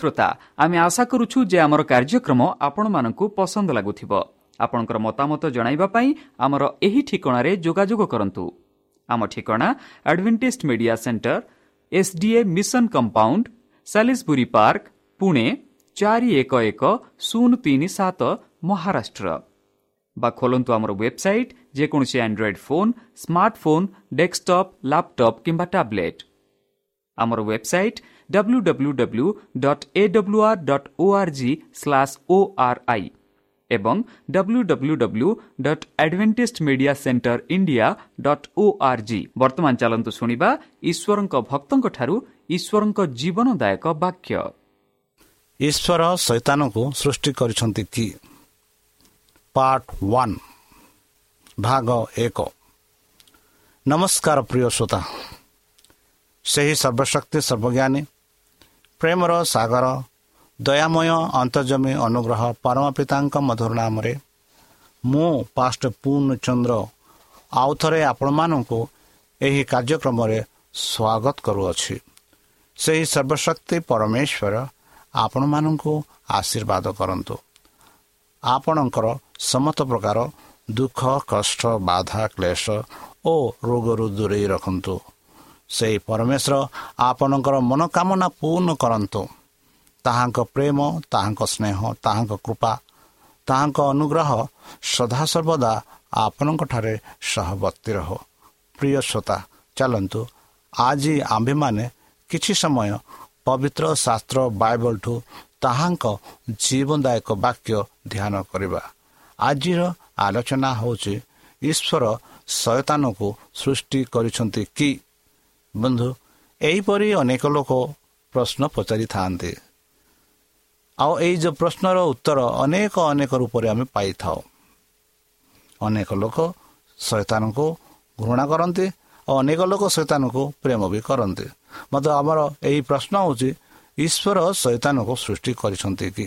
শ্রোতা আমি আশা করুছু যে আমার কার্যক্রম ଆପଣମାନଙ୍କୁ ପସନ୍ଦ ଲାଗୁଥିବ ଆପଣଙ୍କର ମତାମତ ଜଣାଇବା ପାଇଁ ଆମର ଏହି ଠିକଣାରେ ଯୋଗାଯୋଗ କରନ୍ତୁ ଆମ ଠିକଣା advantage media centre S D A mission compound Salisbury park Pune ଚାରି ଏକ ଏକ ଶୂନ ତିନି ସାତ ମହାରାଷ୍ଟ୍ର ବା ଖୋଲନ୍ତୁ ଆମର ୱେବ୍ସାଇଟ୍ ଯେକୌଣସି android phone smartphone desktop laptop କିମ୍ବା ଟ୍ୟାବ୍ଲେଟ୍ ଆମର website W W W dot A W R dot O R I ଏବଂ W W W dot advantage media centre India dot O R G ବର୍ତ୍ତମାନ ଚାଲନ୍ତୁ ଶୁଣିବା ଈଶ୍ୱରଙ୍କ ଭକ୍ତଙ୍କଠାରୁ ଈଶ୍ୱରଙ୍କ ଜୀବନଦାୟକ ବାକ୍ୟ ଈଶ୍ୱର ଶୈତାନକୁ ସୃଷ୍ଟି କରିଛନ୍ତି କି? ପାର୍ଟ ୱାନ୍ ଭାଗ ଏକ। ନମସ୍କାର ପ୍ରିୟ ଶ୍ରୋତା। ସେହି ସର୍ବଶକ୍ତି ସର୍ବଜ୍ଞାନୀ ପ୍ରେମର ସାଗର ଦୟାମୟ ଅନ୍ତର୍ଜମୀ ଅନୁଗ୍ରହ ପରମ ପିତାଙ୍କ ମଧୁର ନାମରେ। ମୁଁ ପାଷ୍ଟ ପୂର୍ଣ୍ଣଚନ୍ଦ୍ର ଆଉ ଥରେ ଆପଣମାନଙ୍କୁ ଏହି କାର୍ଯ୍ୟକ୍ରମରେ ସ୍ୱାଗତ କରୁଅଛି। ସେହି ସର୍ବଶକ୍ତି ପରମେଶ୍ୱର ଆପଣମାନଙ୍କୁ ଆଶୀର୍ବାଦ କରନ୍ତୁ। ଆପଣଙ୍କର ସମସ୍ତ ପ୍ରକାର ଦୁଃଖ କଷ୍ଟ ବାଧା କ୍ଲେଶ ଓ ରୋଗରୁ ଦୂରେଇ ରଖନ୍ତୁ। ସେହି ପରମେଶ୍ୱର ଆପଣଙ୍କର ମନୋକାମନା ପୂର୍ଣ୍ଣ କରନ୍ତୁ। ତାହାଙ୍କ ପ୍ରେମ ତାହାଙ୍କ ସ୍ନେହ ତାହାଙ୍କ କୃପା ତାହାଙ୍କ ଅନୁଗ୍ରହ ସଦାସର୍ବଦା ଆପଣଙ୍କଠାରେ ସହବର୍ତ୍ତୀ ରହ। ପ୍ରିୟ ଶ୍ରୋତା ଚାଲନ୍ତୁ ଆଜି ଆମ୍ଭେମାନେ କିଛି ସମୟ ପବିତ୍ର ଶାସ୍ତ୍ର ବାଇବଲଠୁ ତାହାଙ୍କ ଜୀବନଦାୟକ ବାକ୍ୟ ଧ୍ୟାନ କରିବା। ଆଜିର ଆଲୋଚନା ହେଉଛି ଈଶ୍ୱର ଶୟତାନକୁ ସୃଷ୍ଟି କରିଛନ୍ତି କି? ବନ୍ଧୁ ଏହିପରି ଅନେକ ଲୋକ ପ୍ରଶ୍ନ ପଚାରିଥାନ୍ତି। ଆଉ ଏଇ ଯେଉଁ ପ୍ରଶ୍ନର ଉତ୍ତର ଅନେକ ଅନେକ ରୂପରେ ଆମେ ପାଇଥାଉ। ଅନେକ ଲୋକ ଶୈତାନଙ୍କୁ ଘୃଣା କରନ୍ତି ଆଉ ଅନେକ ଲୋକ ଶୈତାନଙ୍କୁ ପ୍ରେମ ବି କରନ୍ତି। ମଧ୍ୟ ଆମର ଏହି ପ୍ରଶ୍ନ ହେଉଛି ଈଶ୍ୱର ଶୈତାନକୁ ସୃଷ୍ଟି କରିଛନ୍ତି କି?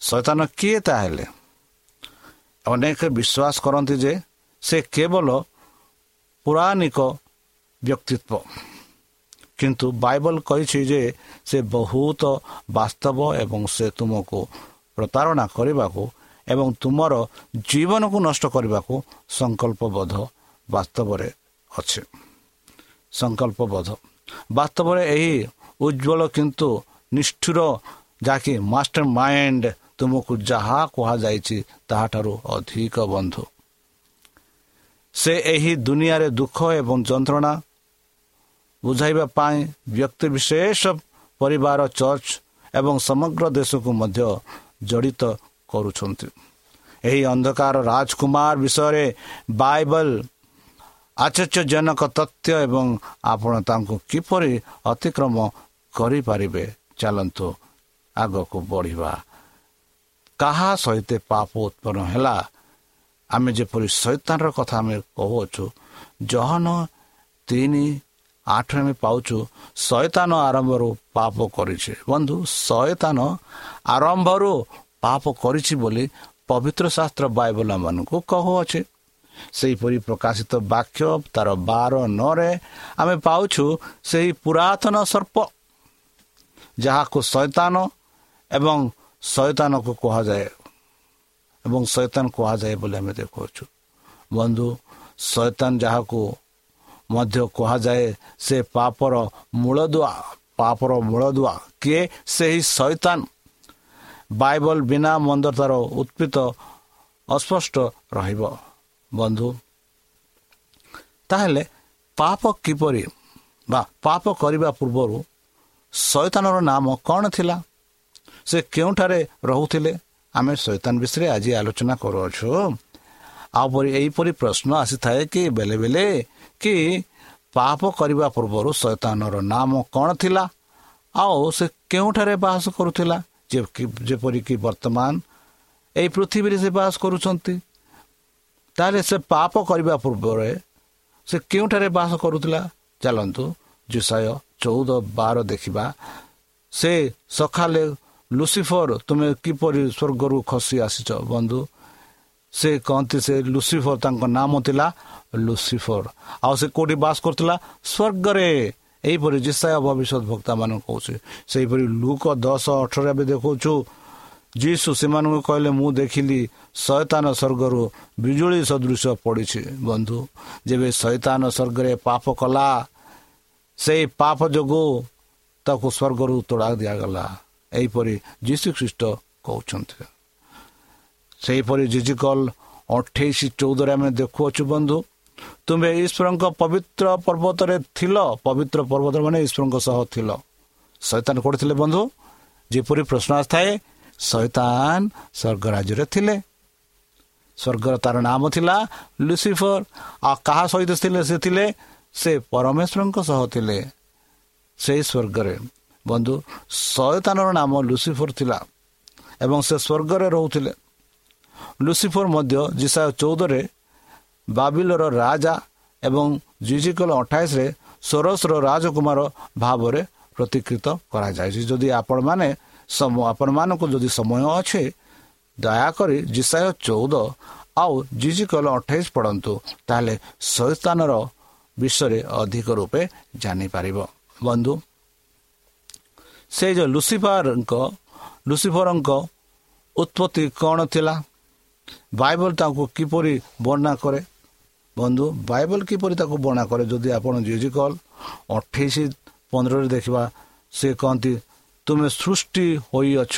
ଶୈତାନ କିଏ ତାହେଲେ? ଅନେକ ବିଶ୍ୱାସ କରନ୍ତି ଯେ ସେ କେବଳ ପୌରାଣିକ ବ୍ୟକ୍ତିତ୍ୱ କିନ୍ତୁ ବାଇବଲ କହିଛି ଯେ ସେ ବହୁତ ବାସ୍ତବ ଏବଂ ସେ ତୁମକୁ ପ୍ରତାରଣା କରିବାକୁ ଏବଂ ତୁମର ଜୀବନକୁ ନଷ୍ଟ କରିବାକୁ ସଂକଳ୍ପବଦ୍ଧ ବାସ୍ତବରେ ଅଛି ସଂକଳ୍ପବଦ୍ଧ ବାସ୍ତବରେ ଏହି ଉଜ୍ଜଳ କିନ୍ତୁ ନିଷ୍ଠୁର ଯାହାକି ମାଷ୍ଟର ମାଇଣ୍ଡ ତୁମକୁ ଯାହା କୁହାଯାଇଛି ତାହାଠାରୁ ଅଧିକ ବନ୍ଧୁ ସେ ଏହି ଦୁନିଆରେ ଦୁଃଖ ଏବଂ ଯନ୍ତ୍ରଣା ବୁଝାଇବା ପାଇଁ ବ୍ୟକ୍ତି ବିଶେଷ ପରିବାର ଚର୍ଚ୍ଚ ଏବଂ ସମଗ୍ର ଦେଶକୁ ମଧ୍ୟ ଜଡ଼ିତ କରୁଛନ୍ତି ଏହି ଅନ୍ଧକାର ରାଜକୁମାର ବିଷୟରେ ବାଇବଲ ଆଶ୍ଚର୍ଯ୍ୟଜନକ ତଥ୍ୟ ଏବଂ ଆପଣ ତାଙ୍କୁ କିପରି ଅତିକ୍ରମ କରିପାରିବେ ଚାଲନ୍ତୁ ଆଗକୁ ବଢ଼ିବା କାହା ସହିତ ପାପ ଉତ୍ପନ୍ନ ହେଲା? ଆମେ ଯେପରି ଶୈତାନର କଥା ଆମେ କହୁଅଛୁ ଜହନ ତିନି ଆଠ ଆମେ ପାଉଛୁ ଶୟତାନ ଆରମ୍ଭରୁ ପାପ କରିଛି। ବନ୍ଧୁ ଶୟତାନ ଆରମ୍ଭରୁ ପାପ କରିଛି ବୋଲି ପବିତ୍ର ଶାସ୍ତ୍ର ବାଇବଲ ମାନଙ୍କୁ କହୁଅଛି। ସେହିପରି ପ୍ରକାଶିତ ବାକ୍ୟ ତାର ବାର ନରେ ଆମେ ପାଉଛୁ ସେହି ପୁରାତନ ସର୍ପ ଯାହାକୁ ଶୈତାନ ଏବଂ ଶୈତାନକୁ କୁହାଯାଏ ଏବଂ ଶୈତାନ କୁହାଯାଏ ବୋଲି ଆମେ ଦେଖୁଅଛୁ। ବନ୍ଧୁ ଶୈତାନ ଯାହାକୁ ମଧ୍ୟ କୁହାଯାଏ ସେ ପାପର ମୂଳଦୁଆ ପାପର ମୂଳଦୁଆ କିଏ? ସେହି ଶୈତାନ। ବାଇବଲ ବିନା ମନ୍ଦତାର ଉତ୍ପିତ ଅସ୍ପଷ୍ଟ ରହିବ। ବନ୍ଧୁ ତାହେଲେ ପାପ କିପରି ବା ପାପ କରିବା ପୂର୍ବରୁ ଶୈତାନର ନାମ କ'ଣ ଥିଲା? ସେ କେଉଁଠାରେ ରହୁଥିଲେ? ଆମେ ଶୈତାନ ବିଷୟରେ ଆଜି ଆଲୋଚନା କରୁଅଛୁ। ଆଉ ଏହିପରି ପ୍ରଶ୍ନ ଆସିଥାଏ କି? ବେଳେ ବେଳେ କି ପାପ କରିବା ପୂର୍ବରୁ ଶୈତାନର ନାମ କ'ଣ ଥିଲା? ଆଉ ସେ କେଉଁଠାରେ ବାସ କରୁଥିଲା? ଯେପରିକି ବର୍ତ୍ତମାନ ଏହି ପୃଥିବୀରେ ସେ ବାସ କରୁଛନ୍ତି। ତାହେଲେ ସେ ପାପ କରିବା ପୂର୍ବରେ ସେ କେଉଁଠାରେ ବାସ କରୁଥିଲା? ଚାଲନ୍ତୁ ଜୁସାୟ ଚଉଦ ବାର ଦେଖିବା। ସେ ସକାଳେ ଲୁସିଫର ତୁମେ କିପରି ସ୍ୱର୍ଗରୁ ଖସି ଆସିଛ ବନ୍ଧୁ? ସେ କହନ୍ତି ସେ ଲୁସିଫର ତାଙ୍କ ନାମ ଥିଲା ଲୁସିଫର। ଆଉ ସେ କେଉଁଠି ବାସ କରୁଥିଲା? ସ୍ୱର୍ଗରେ। ଏହିପରି ଜିସାୟ ଭବିଷ୍ୟତ ଭକ୍ତା ମାନଙ୍କୁ କହୁଛି। ସେହିପରି ଲୁକ ଦଶ ଅଠର ଏବେ ଦେଖାଉଛୁ ଯିଶୁ ସେମାନଙ୍କୁ କହିଲେ ମୁଁ ଦେଖିଲି ଶୟତାନ ସ୍ୱର୍ଗରୁ ବିଜୁଳି ସଦୃଶ ପଡ଼ିଛି। ବନ୍ଧୁ ଯେବେ ଶୈତାନ ସ୍ୱର୍ଗରେ ପାପ କଲା ସେଇ ପାପ ଯୋଗୁଁ ତାକୁ ସ୍ୱର୍ଗରୁ ତୋଡ଼ା ଦିଆଗଲା। ଏହିପରି ଯୀଶୁ ଖ୍ରୀଷ୍ଟ କହୁଛନ୍ତି। ସେହିପରି ଜିଜିକଲ ଅଠେଇଶ ଚଉଦରେ ଆମେ ଦେଖୁଅଛୁ ବନ୍ଧୁ ତୁମେ ଈଶ୍ୱରଙ୍କ ପବିତ୍ର ପର୍ବତରେ ଥିଲ ପବିତ୍ର ପର୍ବତ ମାନେ ଈଶ୍ୱରଙ୍କ ସହ ଥିଲ। ଶୈତାନ କୋଉଠି ଥିଲେ ବନ୍ଧୁ? ଯେପରି ପ୍ରଶ୍ନ ଆସିଥାଏ ଶୈତାନ ସ୍ୱର୍ଗ ରାଜ୍ୟରେ ଥିଲେ। ସ୍ୱର୍ଗର ତାର ନାମ ଥିଲା ଲୁସିଫର। ଆଉ କାହା ସହିତ ଥିଲେ? ସେ ଥିଲେ ସେ ପରମେଶ୍ୱରଙ୍କ ସହ ଥିଲେ। ସେଇ ସ୍ୱର୍ଗରେ। ବନ୍ଧୁ ଶୟତାନର ନାମ ଲୁସିଫର ଥିଲା ଏବଂ ସେ ସ୍ୱର୍ଗରେ ରହୁଥିଲେ। ଲୁସିଫର ମଧ୍ୟ ଜିସା ଚଉଦରେ ବାବିଲର ରାଜା ଏବଂ ଜିଜିକଲ ଅଠାଇଶରେ ସୋରସର ରାଜକୁମାର ଭାବରେ ପ୍ରତିକୃତ କରାଯାଇଛି। ଯଦି ଆପଣମାନେ ଆପଣମାନଙ୍କୁ ଯଦି ସମୟ ଅଛି ଦୟାକରି ଜିସାୟ ଚଉଦ ଆଉ ଜିଜିକଲ ଅଠେଇଶ ପଢ଼ନ୍ତୁ ତାହେଲେ ଶୈତାନର ବିଷୟରେ ଅଧିକ ରୂପେ ଜାଣିପାରିବ। ବନ୍ଧୁ ସେ ଯେଉଁ ଲୁସିଫରଙ୍କ ଲୁସିଫରଙ୍କ ଉତ୍ପତ୍ତି କ'ଣ ଥିଲା? ବାଇବଲ ତାଙ୍କୁ କିପରି ବର୍ଣ୍ଣନା କରେ? ବନ୍ଧୁ ବାଇବଲ କିପରି ତାକୁ ବର୍ଣ୍ଣନା କରେ ଯଦି ଆପଣ ଜିଜିକଲ ଅଠେଇଶ ପନ୍ଦରରେ ଦେଖିବା ସେ କହନ୍ତି ତୁମେ ସୃଷ୍ଟି ହୋଇଅଛ।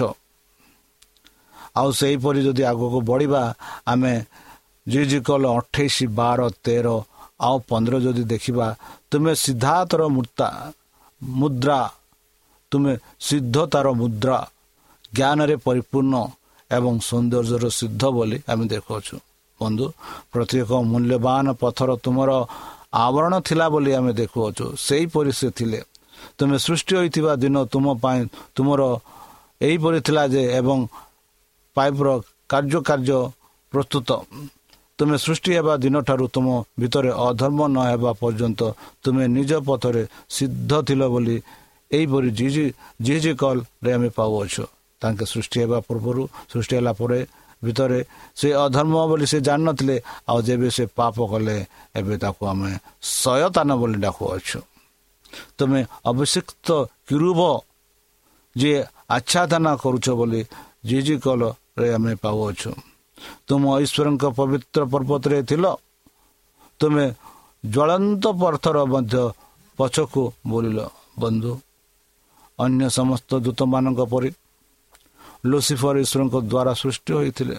ଆଉ ସେହିପରି ଯଦି ଆଗକୁ ବଢ଼ିବା ଆମେ ଜିଜିକଲ ଅଠେଇଶ ବାର ତେର ଆଉ ପନ୍ଦର ଯଦି ଦେଖିବା ତୁମେ ସିଦ୍ଧାର୍ଥର ମୂର୍ତ୍ତା ମୁଦ୍ରା ତୁମେ ସିଦ୍ଧତାର ମୁଦ୍ରା ଜ୍ଞାନରେ ପରିପୂର୍ଣ୍ଣ ଏବଂ ସୌନ୍ଦର୍ଯ୍ୟର ସିଦ୍ଧ ବୋଲି ଆମେ ଦେଖୁଅଛୁ। ବନ୍ଧୁ ପ୍ରତ୍ୟେକ ମୂଲ୍ୟବାନ ପଥର ତୁମର ଆବରଣ ଥିଲା ବୋଲି ଆମେ ଦେଖୁଅଛୁ। ସେହିପରି ସେ ଥିଲେ। ତୁମେ ସୃଷ୍ଟି ହୋଇଥିବା ଦିନ ତୁମ ପାଇଁ ତୁମର ଏହିପରି ଥିଲା ଯେ ଏବଂ ପାଇପ୍ର କାର୍ଯ୍ୟ କାର୍ଯ୍ୟ ପ୍ରସ୍ତୁତ। ତୁମେ ସୃଷ୍ଟି ହେବା ଦିନଠାରୁ ତୁମ ଭିତରେ ଅଧର୍ମ ନ ହେବା ପର୍ଯ୍ୟନ୍ତ ତୁମେ ନିଜ ପଥରେ ସିଦ୍ଧ ଥିଲ ବୋଲି ଏହିପରି ଜି ଜି କଲ୍ରେ ଆମେ ପାଉଅଛୁ। ତାଙ୍କେ ସୃଷ୍ଟି ହେବା ପୂର୍ବରୁ ସୃଷ୍ଟି ହେଲା ପରେ ଭିତରେ ସେ ଅଧର୍ମ ବୋଲି ସେ ଜାଣିନଥିଲେ ଆଉ ଯେବେ ସେ ପାପ କଲେ ଏବେ ତାକୁ ଆମେ ଶୟତାନ ବୋଲି ଡାକୁଅଛୁ। ତୁମେ ଅଭିଷିକ୍ତ କିରୁବ ଯିଏ ଆଚ୍ଛାଦନା କରୁଛ ବୋଲି ଜି ଜି କଲ୍ରେ ଆମେ ପାଉଅଛୁ। ତୁମ ଈଶ୍ୱରଙ୍କ ପବିତ୍ର ପର୍ବତରେ ଥିଲ ତୁମେ ଜ୍ୱଳନ୍ତ ପଥର ମଧ୍ୟ ପଛକୁ ବୋଲିଲ ବନ୍ଧୁ। ଅନ୍ୟ ସମସ୍ତ ଦୂତମାନଙ୍କ ପରି ଲୁସିଫର ଈଶ୍ୱରଙ୍କ ଦ୍ୱାରା ସୃଷ୍ଟି ହୋଇଥିଲେ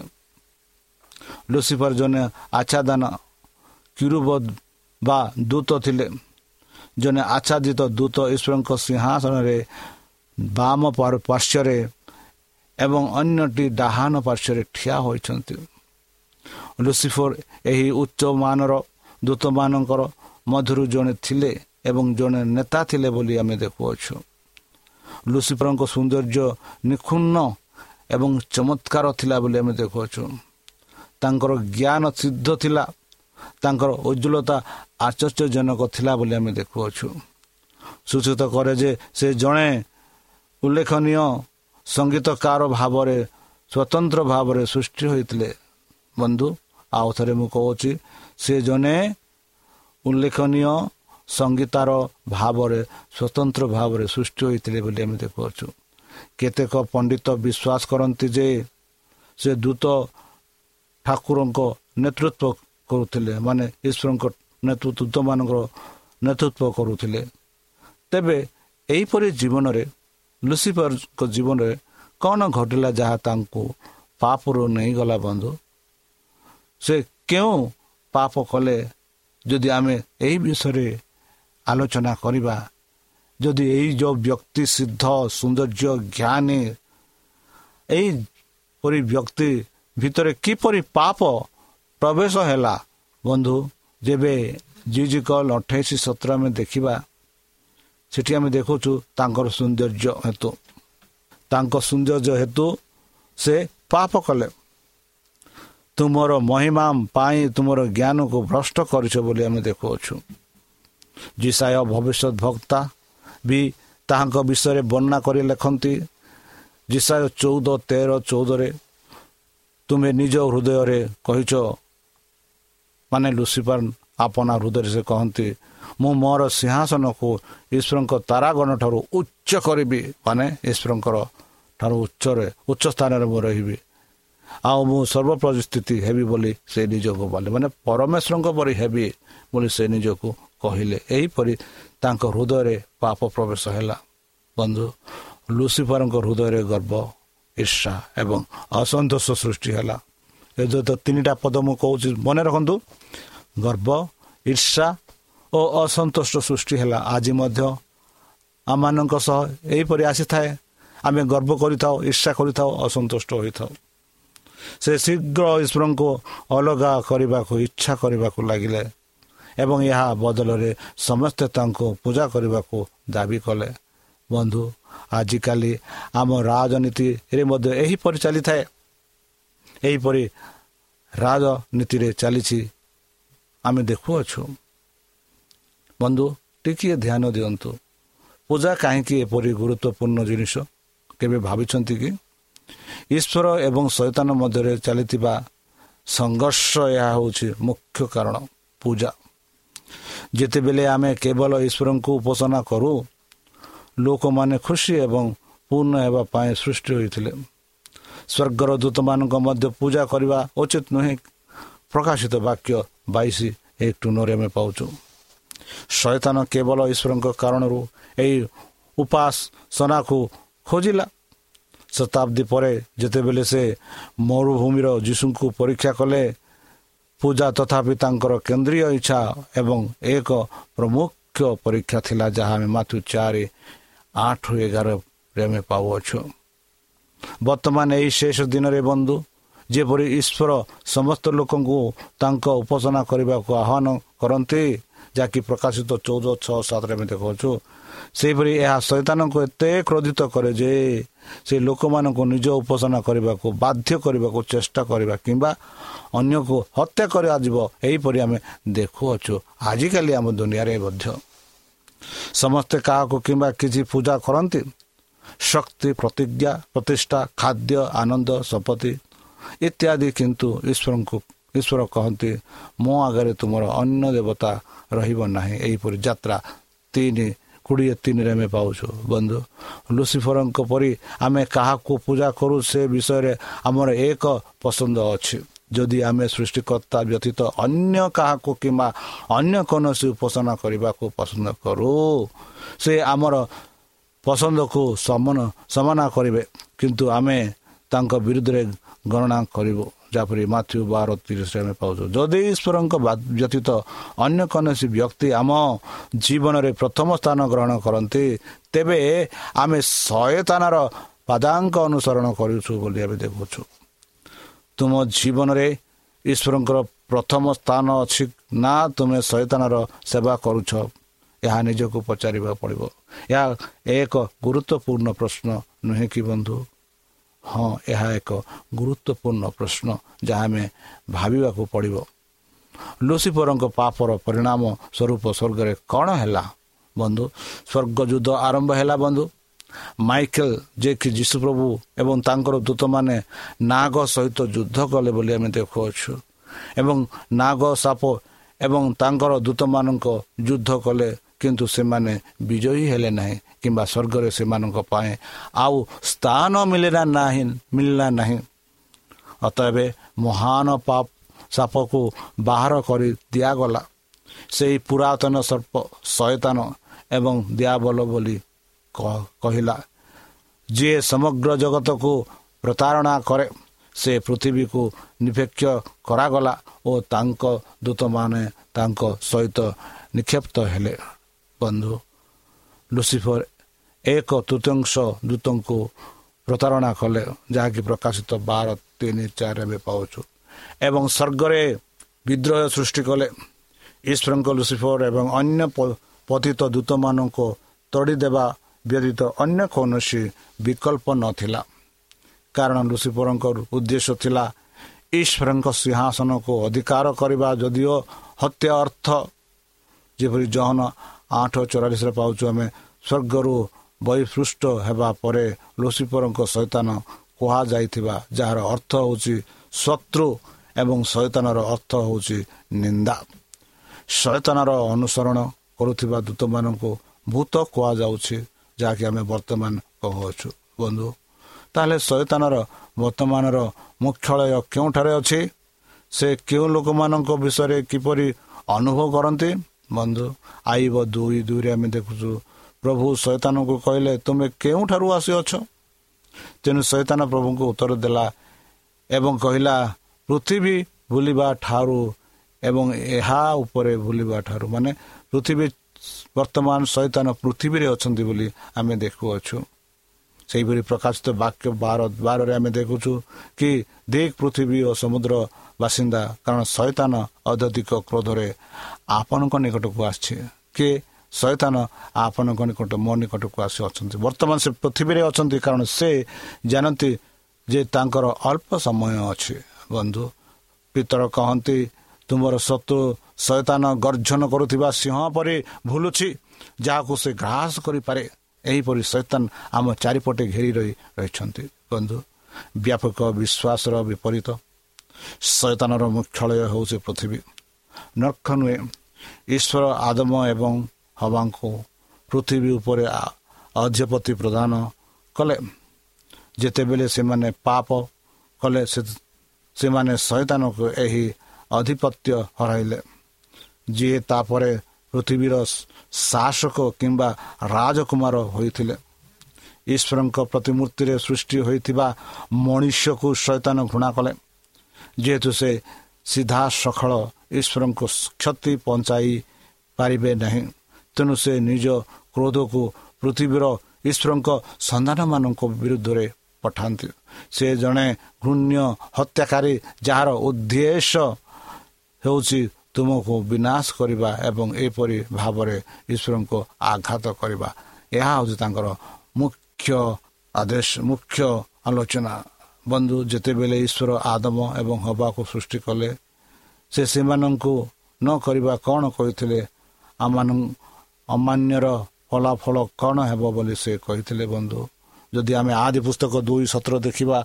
ଲୁସିଫର ଜଣେ ଆଚ୍ଛାଦାନ କିରୁବ ବା ଦୂତ ଥିଲେ ଜଣେ ଆଚ୍ଛାଦିତ ଦୂତ ଈଶ୍ୱରଙ୍କ ସିଂହାସନରେ ବାମ ପାର୍ଶ୍ୱରେ ଏବଂ ଅନ୍ୟଟି ଡାହାଣ ପାର୍ଶ୍ୱରେ ଠିଆ ହୋଇଛନ୍ତି ଲୁସିଫର ଏହି ଉଚ୍ଚମାନର ଦୂତମାନଙ୍କର ମଧ୍ୟରୁ ଜଣେ ଥିଲେ ଏବଂ ଜଣେ ନେତା ଥିଲେ ବୋଲି ଆମେ ଦେଖୁଅଛୁ ଲୁସିଫରଙ୍କ ସୌନ୍ଦର୍ଯ୍ୟ ନିଖୁନ୍ନ ଏବଂ ଚମତ୍କାର ଥିଲା ବୋଲି ଆମେ ଦେଖୁଅଛୁ। ତାଙ୍କର ଜ୍ଞାନ ସିଦ୍ଧ ଥିଲା। ତାଙ୍କର ଉଜ୍ଜଳତା ଆଶ୍ଚର୍ଯ୍ୟଜନକ ଥିଲା ବୋଲି ଆମେ ଦେଖୁଅଛୁ। ସୂଚିତ କରେ ଯେ ସେ ଜଣେ ଉଲ୍ଲେଖନୀୟ ସଙ୍ଗୀତକାର ଭାବରେ ସ୍ୱତନ୍ତ୍ର ଭାବରେ ସୃଷ୍ଟି ହୋଇଥିଲେ। ବନ୍ଧୁ ଆଉ ଥରେ ମୁଁ କହୁଛି ସେ ଜଣେ ଉଲ୍ଲେଖନୀୟ ସଙ୍ଗୀତାର ଭାବରେ ସ୍ୱତନ୍ତ୍ର ଭାବରେ ସୃଷ୍ଟି ହୋଇଥିଲେ ବୋଲି ଆମେ ଦେଖୁଅଛୁ। କେତେକ ପଣ୍ଡିତ ବିଶ୍ୱାସ କରନ୍ତି ଯେ ସେ ଦୂତ ଠାକୁରଙ୍କ ନେତୃତ୍ୱ କରୁଥିଲେ ମାନେ ଈଶ୍ୱରଙ୍କ ନେତୃତ୍ୱମାନଙ୍କର ନେତୃତ୍ୱ କରୁଥିଲେ। ତେବେ ଏହିପରି ଜୀବନରେ ଲୁସିଫରଙ୍କ ଜୀବନରେ କ'ଣ ଘଟିଲା ଯାହା ତାଙ୍କୁ ପାପରୁ ନେଇଗଲା ବନ୍ଧୁ? ସେ କେଉଁ ପାପ କଲେ? ଯଦି ଆମେ ଏହି ବିଷୟରେ ଆଲୋଚନା କରିବା ଯଦି ଏଇ ଯେଉଁ ବ୍ୟକ୍ତି ସିଦ୍ଧ ସୌନ୍ଦର୍ଯ୍ୟ ଜ୍ଞାନୀ ଏହିପରି ବ୍ୟକ୍ତି ଭିତରେ କିପରି ପାପ ପ୍ରବେଶ ହେଲା ବନ୍ଧୁ ଯେବେ ଜିଜିକଲ ଅଠେଇଶ ସତର ଆମେ ଦେଖିବା ସେଠି ଆମେ ଦେଖୁଛୁ ତାଙ୍କର ସୌନ୍ଦର୍ଯ୍ୟ ହେତୁ। ତାଙ୍କ ସୌନ୍ଦର୍ଯ୍ୟ ହେତୁ ସେ ପାପ କଲେ। ତୁମର ମହିମା ପାଇଁ ତୁମର ଜ୍ଞାନକୁ ଭ୍ରଷ୍ଟ କରିଛ ବୋଲି ଆମେ ଦେଖୁଅଛୁ। ଜିସାୟ ଭବିଷ୍ୟତ ଭକ୍ତା ବି ତାହାଙ୍କ ବିଷୟରେ ବର୍ଣ୍ଣନା କରି ଲେଖନ୍ତି ଜିସାୟ ଚଉଦ ତେର ଚଉଦରେ ତୁମେ ନିଜ ହୃଦୟରେ କହିଛ ମାନେ ଲୁସିପାର ଆପଣା ହୃଦୟରେ ସେ କହନ୍ତି ମୁଁ ମୋର ସିଂହାସନକୁ ଈଶ୍ୱରଙ୍କ ତାରାଗଣ ଠାରୁ ଉଚ୍ଚ କରିବି ମାନେ ଈଶ୍ୱରଙ୍କର ଠାରୁ ଉଚ୍ଚରେ ଉଚ୍ଚ ସ୍ଥାନରେ ମୁଁ ରହିବି। ଆଉ ମୁଁ ସର୍ବପରିସ୍ଥିତି ହେବି ବୋଲି ସେ ନିଜକୁ ବୋଲେ ମାନେ ପରମେଶ୍ୱରଙ୍କ ପରି ହେବି ବୋଲି ସେ ନିଜକୁ କହିଲେ ଏହିପରି ତାଙ୍କ ହୃଦୟରେ ପାପ ପ୍ରବେଶ ହେଲା। ବନ୍ଧୁ ଲୁସିଫରଙ୍କ ହୃଦୟରେ ଗର୍ବ ଈର୍ଷା ଏବଂ ଅସନ୍ତୋଷ ସୃଷ୍ଟି ହେଲା। ଏ ତ ତିନିଟା ପଦ ମୁଁ କହୁଛି ମନେ ରଖନ୍ତୁ। ଗର୍ବ ଈର୍ଷା ଓ ଅସନ୍ତୋଷ ସୃଷ୍ଟି ହେଲା। ଆଜି ମଧ୍ୟ ଆମମାନଙ୍କ ସହ ଏହିପରି ଆସିଥାଏ। ଆମେ ଗର୍ବ କରିଥାଉ ଈର୍ଷା କରିଥାଉ ଅସନ୍ତୁଷ୍ଟ ହୋଇଥାଉ। ସେ ଶୀଘ୍ର ଈଶ୍ୱରଙ୍କୁ ଅଲଗା କରିବାକୁ ଇଚ୍ଛା କରିବାକୁ ଲାଗିଲେ। ଏବଂ ଏହା ବଦଳରେ ସମସ୍ତେ ତାଙ୍କୁ ପୂଜା କରିବାକୁ ଦାବି କଲେ। ବନ୍ଧୁ ଆଜିକାଲି ଆମ ରାଜନୀତିରେ ମଧ୍ୟ ଏହିପରି ଚାଲିଥାଏ। ଏହିପରି ରାଜନୀତିରେ ଚାଲିଛି। ଆମେ ଦେଖୁଅଛୁ। ବନ୍ଧୁ ଟିକିଏ ଧ୍ୟାନ ଦିଅନ୍ତୁ। ପୂଜା କାହିଁକି ଏପରି ଗୁରୁତ୍ୱପୂର୍ଣ୍ଣ ଜିନିଷ? କେବେ ଭାବିଛନ୍ତି କି? ଈଶ୍ୱର ଏବଂ ଶୈତାନ ମଧ୍ୟରେ ଚାଲିଥିବା ସଂଘର୍ଷ ଏହା ହେଉଛି ମୁଖ୍ୟ କାରଣ। ପୂଜା। ଯେତେବେଳେ ଆମେ କେବଳ ଈଶ୍ୱରଙ୍କୁ ଉପାସନା କରୁ ଲୋକମାନେ ଖୁସି ଏବଂ ପୂର୍ଣ୍ଣ ହେବା ପାଇଁ ସୃଷ୍ଟି ହୋଇଥିଲେ। ସ୍ୱର୍ଗର ଦୂତମାନଙ୍କ ମଧ୍ୟ ପୂଜା କରିବା ଉଚିତ ନୁହେଁ। ପ୍ରକାଶିତ ବାକ୍ୟ ବାଇଶ ଏକ ଟୁନରେ ଆମେ ପାଉଛୁ। ଶୟତାନ କେବଳ ଈଶ୍ୱରଙ୍କ କାରଣରୁ ଏହି ଉପାସନାକୁ ଖୋଜିଲା। ଶତାବ୍ଦୀ ପରେ ଯେତେବେଳେ ସେ ମରୁଭୂମିର ଯୀଶୁଙ୍କୁ ପରୀକ୍ଷା କଲେ ପୂଜା ତଥାପି ତାଙ୍କର କେନ୍ଦ୍ରୀୟ ଇଚ୍ଛା ଏବଂ ଏକ ପ୍ରମୁଖ ପରୀକ୍ଷା ଥିଲା ଯାହା ଆମେ ମାତୃ ଚାରି ଆଠ ଏଗାରରେ ଆମେ ପାଉଅଛୁ। ବର୍ତ୍ତମାନ ଏହି ଶେଷ ଦିନରେ ବନ୍ଧୁ ଯେପରି ଈଶ୍ୱର ସମସ୍ତ ଲୋକଙ୍କୁ ତାଙ୍କ ଉପାସନା କରିବାକୁ ଆହ୍ୱାନ କରନ୍ତି ଯାହାକି ପ୍ରକାଶିତ ଚଉଦ ଛଅ ସାତରେ ଆମେ ଦେଖାଉଛୁ ସେହିପରି ଏହା ଶୈତାନଙ୍କୁ ଏତେ କ୍ରୋଧିତ କରେ ଯେ ସେ ଲୋକମାନଙ୍କୁ ନିଜ ଉପାସନା କରିବାକୁ ବାଧ୍ୟ କରିବାକୁ ଚେଷ୍ଟା କରିବା କିମ୍ବା ଅନ୍ୟକୁ ହତ୍ୟା କରାଯିବ ଏହିପରି ଆମେ ଦେଖୁଅଛୁ ଆଜିକାଲି ଆମ ଦୁନିଆରେ ମଧ୍ୟ। ସମସ୍ତେ କାହାକୁ କିମ୍ବା କିଛି ପୂଜା କରନ୍ତି? ଶକ୍ତି ପ୍ରତିଜ୍ଞା ପ୍ରତିଷ୍ଠା ଖାଦ୍ୟ ଆନନ୍ଦ ଶପତି ଇତ୍ୟାଦି କିନ୍ତୁ ଈଶ୍ୱରଙ୍କୁ ଈଶ୍ୱର କହନ୍ତି ମୋ ଆଗରେ ତୁମର ଅନ୍ୟ ଦେବତା ରହିବ ନାହିଁ। ଏହିପରି ଯାତ୍ରା ତିନି କୋଡ଼ିଏ ତିନିରେ ଆମେ ପାଉଛୁ। ବନ୍ଧୁ ଲୁସିଫରଙ୍କ ପରି ଆମେ କାହାକୁ ପୂଜା କରୁ ସେ ବିଷୟରେ ଆମର ଏକ ପସନ୍ଦ ଅଛି। ଯଦି ଆମେ ସୃଷ୍ଟିକର୍ତ୍ତା ବ୍ୟତୀତ ଅନ୍ୟ କାହାକୁ କିମ୍ବା ଅନ୍ୟ କୌଣସି ଉପାସନା କରିବାକୁ ପସନ୍ଦ କରୁ ସେ ଆମର ପସନ୍ଦକୁ ସମାନ ସମାନ କରିବେ। କିନ୍ତୁ ଆମେ ତାଙ୍କ ବିରୁଦ୍ଧରେ ଗଣନା କରିବୁ। ଯାହାପରି ମାଥ୍ୟୁ ବାର ତିରିଶରେ ଆମେ ପାଉଛୁ। ଯଦି ଈଶ୍ୱରଙ୍କ ବ୍ୟତୀତ ଅନ୍ୟ କୌଣସି ବ୍ୟକ୍ତି ଆମ ଜୀବନରେ ପ୍ରଥମ ସ୍ଥାନ ଗ୍ରହଣ କରନ୍ତି ତେବେ ଆମେ ଶହେତାନର ପାଦାଙ୍କ ଅନୁସରଣ କରୁଛୁ ବୋଲି ଆମେ ଦେଖୁଛୁ। ତୁମ ଜୀବନରେ ଈଶ୍ୱରଙ୍କର ପ୍ରଥମ ସ୍ଥାନ ଅଛି ନା ତୁମେ ଶହେତାନର ସେବା କରୁଛ? ଏହା ନିଜକୁ ପଚାରିବାକୁ ପଡ଼ିବ। ଏହା ଏକ ଗୁରୁତ୍ୱପୂର୍ଣ୍ଣ ପ୍ରଶ୍ନ ନୁହେଁ କି ବନ୍ଧୁ? ହଁ ଏହା ଏକ ଗୁରୁତ୍ୱପୂର୍ଣ୍ଣ ପ୍ରଶ୍ନ ଯାହା ଆମେ ଭାବିବାକୁ ପଡ଼ିବ। ଲୁସିଫରଙ୍କ ପାପର ପରିଣାମ ସ୍ୱରୂପ ସ୍ୱର୍ଗରେ କ'ଣ ହେଲା? ବନ୍ଧୁ ସ୍ୱର୍ଗ ଯୁଦ୍ଧ ଆରମ୍ଭ ହେଲା ବନ୍ଧୁ। ମାଇକେଲ ଯିଏକି ଯୀଶୁପ୍ରଭୁ ଏବଂ ତାଙ୍କର ଦୂତମାନେ ନାଗ ସହିତ ଯୁଦ୍ଧ କଲେ ବୋଲି ଆମେ ଦେଖୁଅଛୁ। ଏବଂ ନାଗ ସାପ ଏବଂ ତାଙ୍କର ଦୂତମାନଙ୍କ ଯୁଦ୍ଧ କଲେ କିନ୍ତୁ ସେମାନେ ବିଜୟୀ ହେଲେ ନାହିଁ କିମ୍ବା ସ୍ୱର୍ଗରେ ସେମାନଙ୍କ ପାଇଁ ଆଉ ସ୍ଥାନ ମିଳିଲା ନାହିଁ ମିଳିଲା ନାହିଁ। ଅତଏବ ମହାନ ପାପ ସାପକୁ ବାହାର କରି ଦିଆଗଲା। ସେହି ପୁରାତନ ସର୍ପ ଶୟତାନ ଏବଂ ଦିଆବଲ ବୋଲି କହିଲା ଯିଏ ସମଗ୍ର ଜଗତକୁ ପ୍ରତାରଣା କରେ ସେ ପୃଥିବୀକୁ ନିପେକ୍ଷ କରାଗଲା ଓ ତାଙ୍କ ଦୂତମାନେ ତାଙ୍କ ସହିତ ନିକ୍ଷେପ୍ତ ହେଲେ। ବନ୍ଧୁ। ଲୁସିଫର ଏକ ତୃତୀୟାଂଶ ଦୂତଙ୍କୁ ପ୍ରତାରଣା କଲେ ଯାହାକି ପ୍ରକାଶିତ ବାର ତିନି ଚାରି ଏବେ ପାଉଛୁ। ଏବଂ ସ୍ୱର୍ଗରେ ବିଦ୍ରୋହ ସୃଷ୍ଟି କଲେ। ଈଶ୍ୱରଙ୍କ ଲୁସିଫର ଏବଂ ଅନ୍ୟ ପତିତ ଦୂତମାନଙ୍କୁ ତଡ଼ିଦେବା ବ୍ୟତୀତ ଅନ୍ୟ କୌଣସି ବିକଳ୍ପ ନଥିଲା। କାରଣ ଲୁସିଫରଙ୍କ ଉଦ୍ଦେଶ୍ୟ ଥିଲା ଈଶ୍ୱରଙ୍କ ସିଂହାସନକୁ ଅଧିକାର କରିବା ଯଦିଓ ହତ୍ୟା ଅର୍ଥ ଯେପରି ଜହନ ଆଠ ଚଉରାଳିଶରେ ପାଉଛୁ ଆମେ। ସ୍ୱର୍ଗରୁ ବହିପୃଷ୍ଟ ହେବା ପରେ ଲୁସିଫରଙ୍କ ସୈତାନ କୁହାଯାଇଥିବା ଯାହାର ଅର୍ଥ ହେଉଛି ଶତ୍ରୁ ଏବଂ ସୈତାନର ଅର୍ଥ ହେଉଛି ନିନ୍ଦା। ସୈତାନର ଅନୁସରଣ କରୁଥିବା ଦୂତମାନଙ୍କୁ ଭୂତ କୁହାଯାଉଛି ଯାହାକି ଆମେ ବର୍ତ୍ତମାନ କହୁଅଛୁ। ବନ୍ଧୁ ତାହେଲେ ସୈତାନର ବର୍ତ୍ତମାନର ମୁଖ୍ୟାଳୟ କେଉଁଠାରେ ଅଛି? ସେ କେଉଁ ଲୋକମାନଙ୍କ ବିଷୟରେ କିପରି ଅନୁଭବ କରନ୍ତି? ବନ୍ଧୁ ଆଇବ ଦୁଇ ଦୁଇରେ ଆମେ ଦେଖୁଛୁ ପ୍ରଭୁ ସୈତାନଙ୍କୁ କହିଲେ ତୁମେ କେଉଁଠାରୁ ଆସିଅଛ? ତେଣୁ ସୈତାନ ପ୍ରଭୁଙ୍କୁ ଉତ୍ତର ଦେଲା ଏବଂ କହିଲା ପୃଥିବୀ ବୁଲିବା ଠାରୁ ଏବଂ ଏହା ଉପରେ ବୁଲିବା ଠାରୁ। ମାନେ ପୃଥିବୀ ବର୍ତ୍ତମାନ ସୈତାନ ପୃଥିବୀରେ ଅଛନ୍ତି ବୋଲି ଆମେ ଦେଖୁଅଛୁ। ସେହିପରି ପ୍ରକାଶିତ ବାକ୍ୟ ବାର ବାରରେ ଆମେ ଦେଖୁଛୁ କି ଦିକ୍ ପୃଥିବୀ ଓ ସମୁଦ୍ର ବାସିନ୍ଦା କାରଣ ସୈତାନ ଅତ୍ୟଧିକ କ୍ରୋଧରେ ଆପଣଙ୍କ ନିକଟକୁ ଆସିଛି। କି? ସୈତାନ ଆପଣଙ୍କ ନିକଟ ମୋ ନିକଟକୁ ଆସି ଅଛନ୍ତି। ବର୍ତ୍ତମାନ ସେ ପୃଥିବୀରେ ଅଛନ୍ତି କାରଣ ସେ ଜାଣନ୍ତି ଯେ ତାଙ୍କର ଅଳ୍ପ ସମୟ ଅଛି। ବନ୍ଧୁ ପିତର କହନ୍ତି ତୁମର ଶତ୍ରୁ ସୈତାନ ଗର୍ଜନ କରୁଥିବା ସିଂହ ପରି ଭୁଲୁଛି ଯାହାକୁ ସେ ଗ୍ରାସ କରିପାରେ। ଏହିପରି ସୈତାନ ଆମ ଚାରିପଟେ ଘେରି ରହି ରହିଛନ୍ତି। ବନ୍ଧୁ ବ୍ୟାପକ ବିଶ୍ୱାସର ବିପରୀତ। ସୈତାନର ମୁଖ୍ୟାଳୟ ହେଉଛି ପୃଥିବୀ। ନର୍ଖ ନୁହେଁ ଈଶ୍ୱର ଆଦମ ଏବଂ ହବାଙ୍କୁ ପୃଥିବୀ ଉପରେ ଅଧିପତି ପ୍ରଦାନ କଲେ। ଯେତେବେଳେ ସେମାନେ ପାପ କଲେ ସେମାନେ ସୈତାନକୁ ଏହି ଆଧିପତ୍ୟ ହରାଇଲେ। ଯିଏ ତାପରେ ପୃଥିବୀର ଶାସକ କିମ୍ବା ରାଜକୁମାର ହୋଇଥିଲେ। ଈଶ୍ୱରଙ୍କ ପ୍ରତିମୂର୍ତ୍ତିରେ ସୃଷ୍ଟି ହୋଇଥିବା ମଣିଷକୁ ସୈତାନ ଘୃଣା କଲେ। ଯେହେତୁ ସେ ସିଧାସଖଳ ଈଶ୍ୱରଙ୍କୁ କ୍ଷତି ପହଞ୍ଚାଇ ପାରିବେ ନାହିଁ ତେଣୁ ସେ ନିଜ କ୍ରୋଧକୁ ପୃଥିବୀର ଈଶ୍ୱରଙ୍କ ସନ୍ତାନମାନଙ୍କ ବିରୁଦ୍ଧରେ ପଠାନ୍ତି। ସେ ଜଣେ ଘୃଣ୍ୟ ହତ୍ୟାକାରୀ ଯାହାର ଉଦ୍ଦେଶ୍ୟ ହେଉଛି ତୁମକୁ ବିନାଶ କରିବା ଏବଂ ଏପରି ଭାବରେ ଈଶ୍ୱରଙ୍କୁ ଆଘାତ କରିବା। ଏହା ହେଉଛି ତାଙ୍କର ମୁଖ୍ୟ ଆଦେଶ ମୁଖ୍ୟ ଆଲୋଚନା। ବନ୍ଧୁ ଯେତେବେଳେ ଈଶ୍ୱର ଆଦମ ଏବଂ ହବାକୁ ସୃଷ୍ଟି କଲେ ସେ ସେମାନଙ୍କୁ ନ କରିବା କ'ଣ କହିଥିଲେ? ଅମାନ୍ୟର ଫଳାଫଳ କ'ଣ ହେବ ବୋଲି ସେ କହିଥିଲେ ବନ୍ଧୁ? ଯଦି ଆମେ ଆଦି ପୁସ୍ତକ ଦୁଇ ସତ୍ର ଦେଖିବା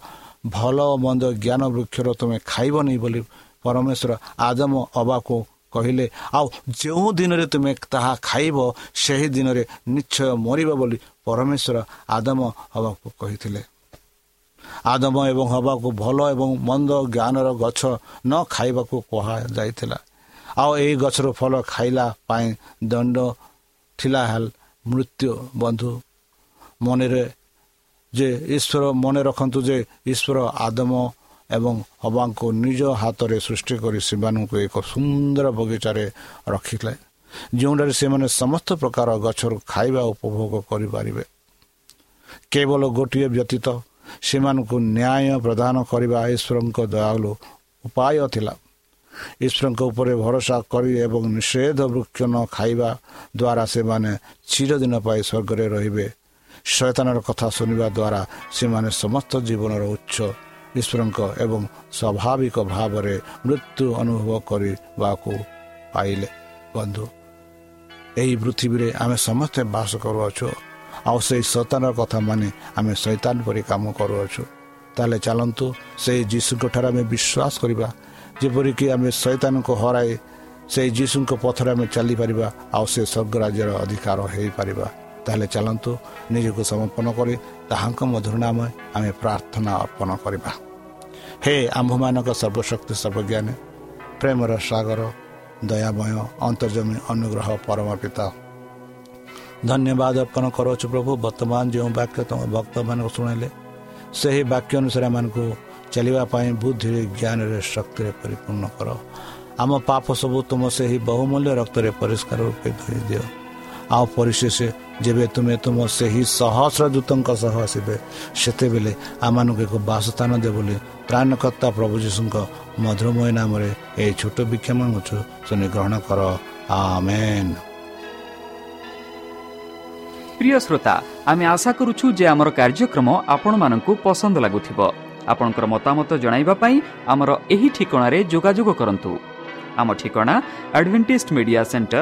ଭଲ ମନ୍ଦ ଜ୍ଞାନ ବୃକ୍ଷର ତୁମେ ଖାଇବନି ବୋଲି ପରମେଶ୍ୱର ଆଦମ ଅବାକୁ କହିଲେ ଆଉ ଯେଉଁ ଦିନରେ ତୁମେ ତାହା ଖାଇବ ସେହି ଦିନରେ ନିଶ୍ଚୟ ମରିବ ବୋଲି ପରମେଶ୍ୱର ଆଦମ ହବାକୁ କହିଥିଲେ। ଆଦମ ଏବଂ ହବାକୁ ଭଲ ଏବଂ ମନ୍ଦ ଜ୍ଞାନର ଗଛ ନ ଖାଇବାକୁ କୁହାଯାଇଥିଲା। ଆଉ ଏହି ଗଛର ଫଳ ଖାଇଲା ପାଇଁ ଦଣ୍ଡ ଥିଲା ହେଲ ମୃତ୍ୟୁ ବନ୍ଧୁ। ମନରେ ଯେ ଈଶ୍ୱର ମନେ ରଖନ୍ତୁ ଯେ ଈଶ୍ୱର ଆଦମ ଏବଂ ହବାଙ୍କୁ ନିଜ ହାତରେ ସୃଷ୍ଟି କରି ସେମାନଙ୍କୁ ଏକ ସୁନ୍ଦର ବଗିଚାରେ ରଖିଥିଲେ ଯେଉଁଠାରେ ସେମାନେ ସମସ୍ତ ପ୍ରକାର ଗଛରୁ ଖାଇବା ଉପଭୋଗ କରିପାରିବେ। କେବଳ ଗୋଟିଏ ବ୍ୟତୀତ ସେମାନଙ୍କୁ ନ୍ୟାୟ ପ୍ରଦାନ କରିବା ଈଶ୍ୱରଙ୍କ ଦୟାଳୁ ଉପାୟ ଥିଲା। ଈଶ୍ୱରଙ୍କ ଉପରେ ଭରସା କରି ଏବଂ ନିଷେଧ ବୃକ୍ଷ ନ ଖାଇବା ଦ୍ୱାରା ସେମାନେ ଚିରଦିନ ପାଇଁ ସ୍ୱର୍ଗରେ ରହିବେ। ଶୈତାନର କଥା ଶୁଣିବା ଦ୍ୱାରା ସେମାନେ ସମସ୍ତ ଜୀବନର ଉଚ୍ଚ ଈଶ୍ୱରଙ୍କ ଏବଂ ସ୍ୱାଭାବିକ ଭାବରେ ମୃତ୍ୟୁ ଅନୁଭବ କରିବାକୁ ପାଇଲେ ବନ୍ଧୁ ଏହି ପୃଥିବୀରେ ଆମେ ସମସ୍ତେ ବାସ କରୁଅଛୁ ଆଉ ସେଇ ଶୈତାନର କଥା ମାନି ଆମେ ଶୈତାନ ପରି କାମ କରୁଅଛୁ ତାହେଲେ ଚାଲନ୍ତୁ ସେଇ ଯୀଶୁଙ୍କ ଠାରେ ଆମେ ବିଶ୍ୱାସ କରିବା ଯେପରିକି ଆମେ ଶୈତାନଙ୍କୁ ହରାଇ ସେଇ ଯୀଶୁଙ୍କ ପଥରେ ଆମେ ଚାଲିପାରିବା ଆଉ ସେ ସ୍ୱର୍ଗ ରାଜ୍ୟର ଅଧିକାର ହେଇପାରିବା ତାହେଲେ ଚାଲନ୍ତୁ ନିଜକୁ ସମର୍ପଣ କରି ତାହାଙ୍କ ମଧୁର ନାମ ଆମେ ପ୍ରାର୍ଥନା ଅର୍ପଣ କରିବା। ହେ ଆମ୍ଭମାନଙ୍କ ସର୍ବଶକ୍ତି ସର୍ବଜ୍ଞାନୀ ପ୍ରେମର ସାଗର ଦୟାମୟ ଅନ୍ତର୍ଜମୀ ଅନୁଗ୍ରହ ପରମ ପିତା ଧନ୍ୟବାଦ ଅର୍ପଣ କରୁଅଛୁ ପ୍ରଭୁ ବର୍ତ୍ତମାନ ଯେଉଁ ବାକ୍ୟ ତୁମ ଭକ୍ତମାନଙ୍କୁ ଶୁଣାଇଲେ ସେହି ବାକ୍ୟ ଅନୁସାରେ ଏମାନଙ୍କୁ ଚାଲିବା ପାଇଁ ବୁଦ୍ଧିରେ ଜ୍ଞାନରେ ଶକ୍ତିରେ ପରିପୂର୍ଣ୍ଣ କର। ଆମ ପାପ ସବୁ ତୁମ ସେହି ବହୁମୂଲ୍ୟ ରକ୍ତରେ ପରିଷ୍କାର ରୂପେ ଧୋଇ ଆଉ ପରିଶେଷ ଯେବେ ତୁମେ ତୁମ ସେହି ସହସ୍ରଦୂତଙ୍କ ସହ ଆସିବେ ସେତେବେଳେ ଆମମାନଙ୍କୁ ଏକ ବାସସ୍ଥାନ ଦେ ବୋଲି ପ୍ରାଣକର୍ତ୍ତା ପ୍ରଭୁ ଯୀଶୁଙ୍କ ମଧୁରମୟ ନାମରେ ଏହି ଛୋଟ ବିକ୍ଷମଛୁ ତୁମେ ଗ୍ରହଣ କର ଆମେନ୍ ପ୍ରିୟ ଶ୍ରୋତା ଆମେ ଆଶା କରୁଛୁ ଯେ ଆମର କାର୍ଯ୍ୟକ୍ରମ ଆପଣମାନଙ୍କୁ ପସନ୍ଦ ଲାଗୁଥିବ ଆପଣଙ୍କର ମତାମତ ଜଣାଇବା ପାଇଁ ଆମର ଏହି ଠିକଣାରେ ଯୋଗାଯୋଗ କରନ୍ତୁ ଆମ ଠିକଣା advantage media centre